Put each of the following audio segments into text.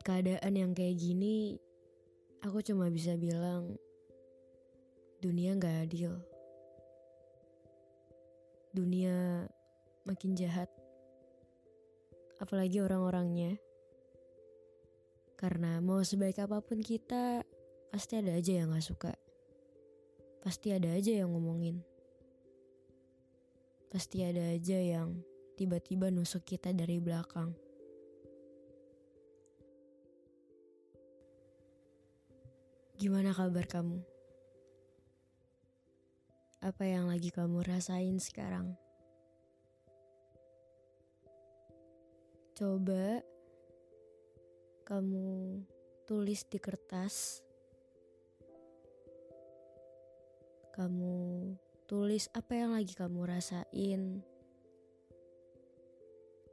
Keadaan yang kayak gini, aku cuma bisa bilang dunia gak adil. Dunia makin jahat. Apalagi orang-orangnya. Karena mau sebaik apa pun kita, pasti ada aja yang gak suka. Pasti ada aja yang ngomongin. Pasti ada aja yang tiba-tiba nusuk kita dari belakang. Gimana kabar kamu? Apa yang lagi kamu rasain sekarang? Coba kamu tulis di kertas. Kamu tulis apa yang lagi kamu rasain.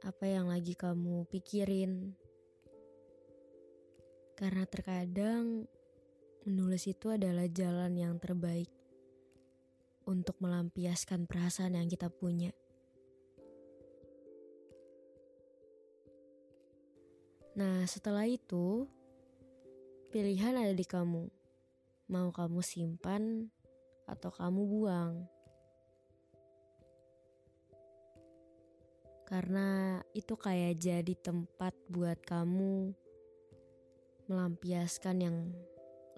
Apa yang lagi kamu pikirin. Karena terkadang menulis itu adalah jalan yang terbaik untuk melampiaskan perasaan yang kita punya. Nah, setelah itu, pilihan ada di kamu. Mau kamu simpan atau kamu buang. Karena itu kayak jadi tempat buat kamu melampiaskan yang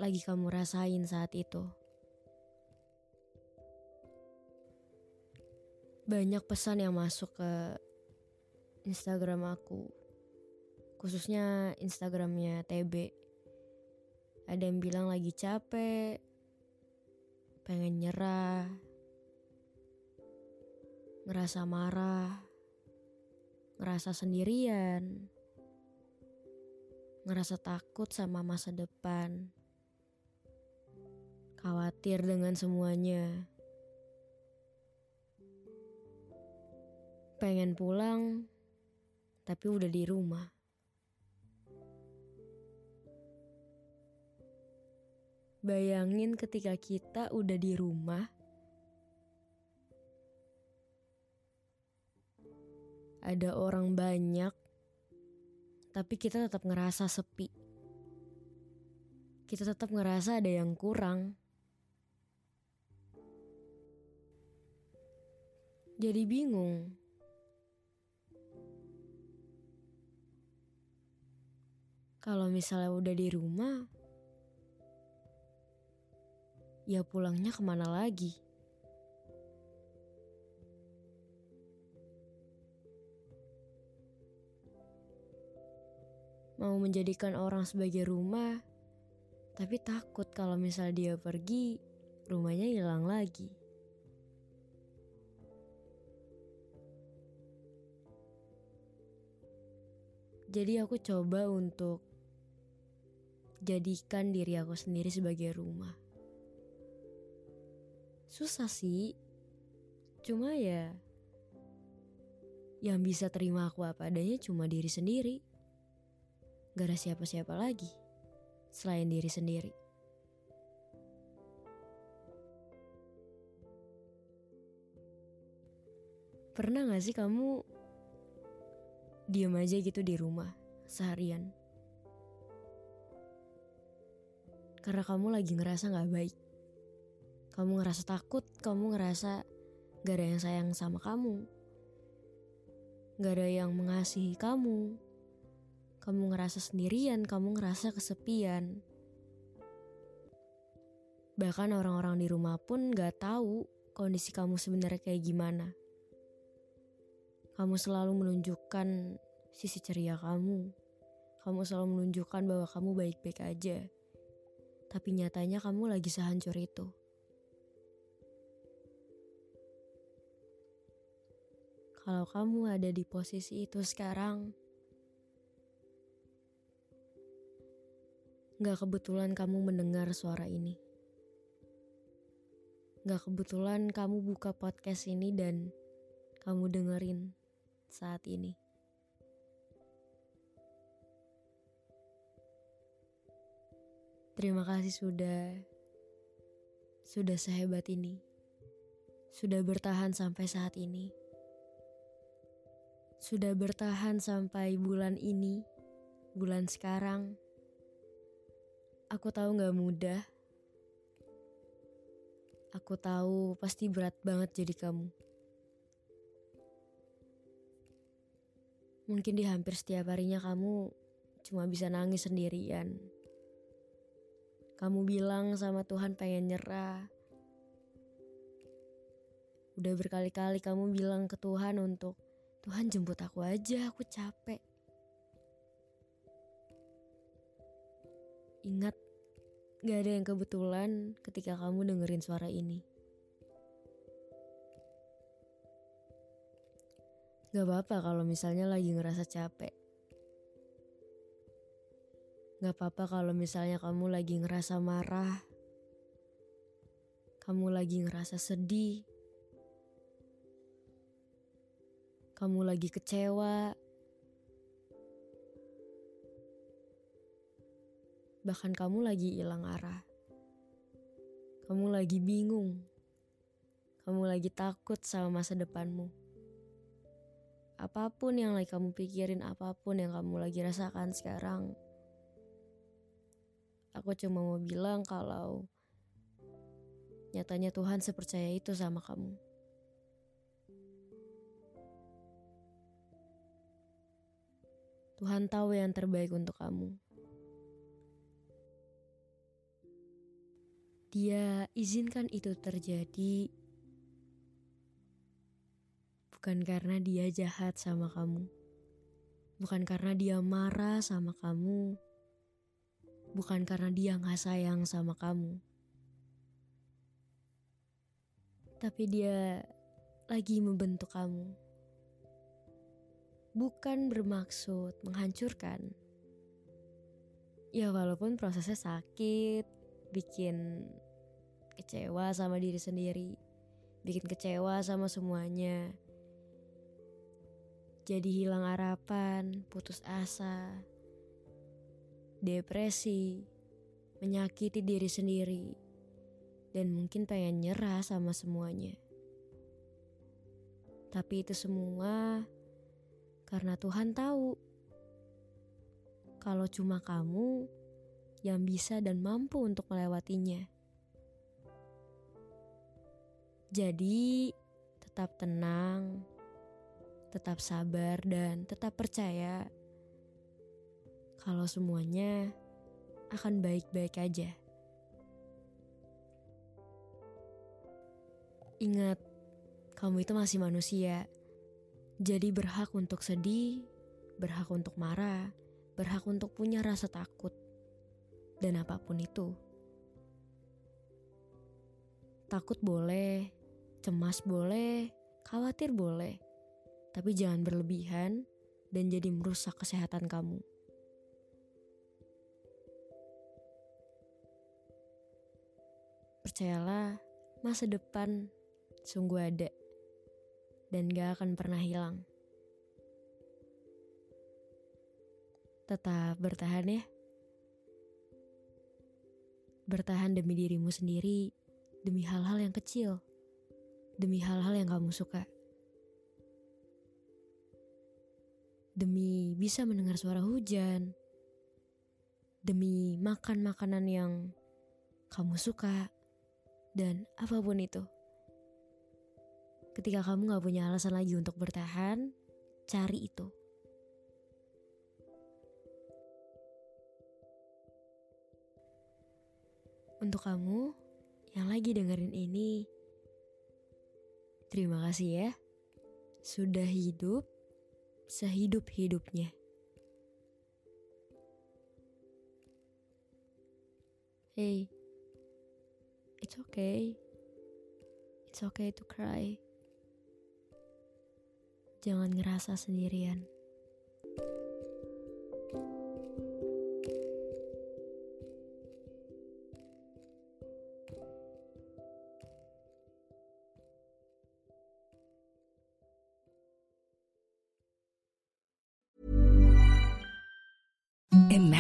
lagi kamu rasain saat itu. Banyak pesan yang masuk ke Instagram aku khususnya Instagramnya TB. Ada yang bilang lagi capek, pengen nyerah, ngerasa marah, ngerasa sendirian, ngerasa takut sama masa depan, khawatir dengan semuanya. Pengen pulang, tapi udah di rumah. Bayangin ketika kita udah di rumah, ada orang banyak, tapi kita tetap ngerasa sepi. Kita tetap ngerasa ada yang kurang. Jadi bingung. Kalau misalnya udah di rumah, ya pulangnya ke mana lagi? Mau menjadikan orang sebagai rumah, tapi takut kalau misal dia pergi, rumahnya hilang lagi. Jadi aku coba untuk jadikan diri aku sendiri sebagai rumah. Susah sih. Cuma ya yang bisa terima aku apa adanya cuma diri sendiri. Gak ada siapa-siapa lagi selain diri sendiri. Pernah gak sih kamu diem aja gitu di rumah seharian? Karena kamu lagi ngerasa gak baik. Kamu ngerasa takut, kamu ngerasa gak ada yang sayang sama kamu. Gak ada yang mengasihi kamu. Kamu ngerasa sendirian, kamu ngerasa kesepian. Bahkan orang-orang di rumah pun gak tahu kondisi kamu sebenarnya kayak gimana. Kamu selalu menunjukkan sisi ceria kamu. Kamu selalu menunjukkan bahwa kamu baik-baik aja. Tapi nyatanya kamu lagi sehancur itu. kalau kamu ada di posisi itu sekarang, gak kebetulan kamu mendengar suara ini. Gak kebetulan kamu buka podcast ini dan kamu dengerin saat ini. Terima kasih sudah sudah sehebat ini. Sudah bertahan sampai saat ini. Sudah bertahan sampai bulan ini, bulan sekarang. Aku tahu gak mudah. Aku tahu pasti berat banget jadi kamu. Mungkin di hampir setiap harinya kamu cuma bisa nangis sendirian. Kamu bilang sama Tuhan pengen nyerah. Udah berkali-kali kamu bilang ke Tuhan untuk Tuhan jemput aku aja, aku capek. Ingat, gak ada yang kebetulan ketika kamu dengerin suara ini. Gak apa-apa kalau misalnya lagi ngerasa capek. Gak apa-apa kalau misalnya kamu lagi ngerasa marah, kamu lagi ngerasa sedih, kamu lagi kecewa, bahkan kamu lagi hilang arah, kamu lagi bingung, kamu lagi takut sama masa depanmu. Apa pun yang lagi kamu pikirin, apa pun yang kamu lagi rasakan sekarang, Aku cuma mau bilang kalau nyatanya Tuhan sepercaya itu sama kamu. Tuhan tahu yang terbaik untuk kamu. Dia izinkan itu terjadi bukan karena dia jahat sama kamu, bukan karena dia marah sama kamu bukan karena dia nggak sayang sama kamu, tapi dia lagi membentuk kamu, bukan bermaksud menghancurkan. Ya walaupun prosesnya sakit, bikin kecewa sama diri sendiri, bikin kecewa sama semuanya. Jadi hilang harapan, putus asa, depresi, menyakiti diri sendiri, dan mungkin pengen nyerah sama semuanya. Tapi itu semua karena Tuhan tahu kalau cuma kamu yang bisa dan mampu untuk melewatinya. Jadi, tetap tenang, tetap sabar, dan tetap percaya kalau semuanya akan baik-baik aja. Ingat, kamu itu masih manusia, jadi berhak untuk sedih, berhak untuk marah, berhak untuk punya rasa takut, dan apa pun itu. Takut boleh, cemas boleh, khawatir boleh, tapi jangan berlebihan dan jadi merusak kesehatan kamu. Percayalah, masa depan sungguh ada dan gak akan pernah hilang. Tetap bertahan ya. Bertahan demi dirimu sendiri, demi hal-hal yang kecil, demi hal-hal yang kamu suka. Demi bisa mendengar suara hujan, demi makan makanan yang kamu suka dan apa pun itu. Ketika kamu gak punya alasan lagi untuk bertahan, cari itu. Untuk kamu yang lagi dengerin ini, terima kasih ya. Sudah hidup sehidup-hidupnya. Hey, It's okay. It's okay to cry. jangan ngerasa sendirian.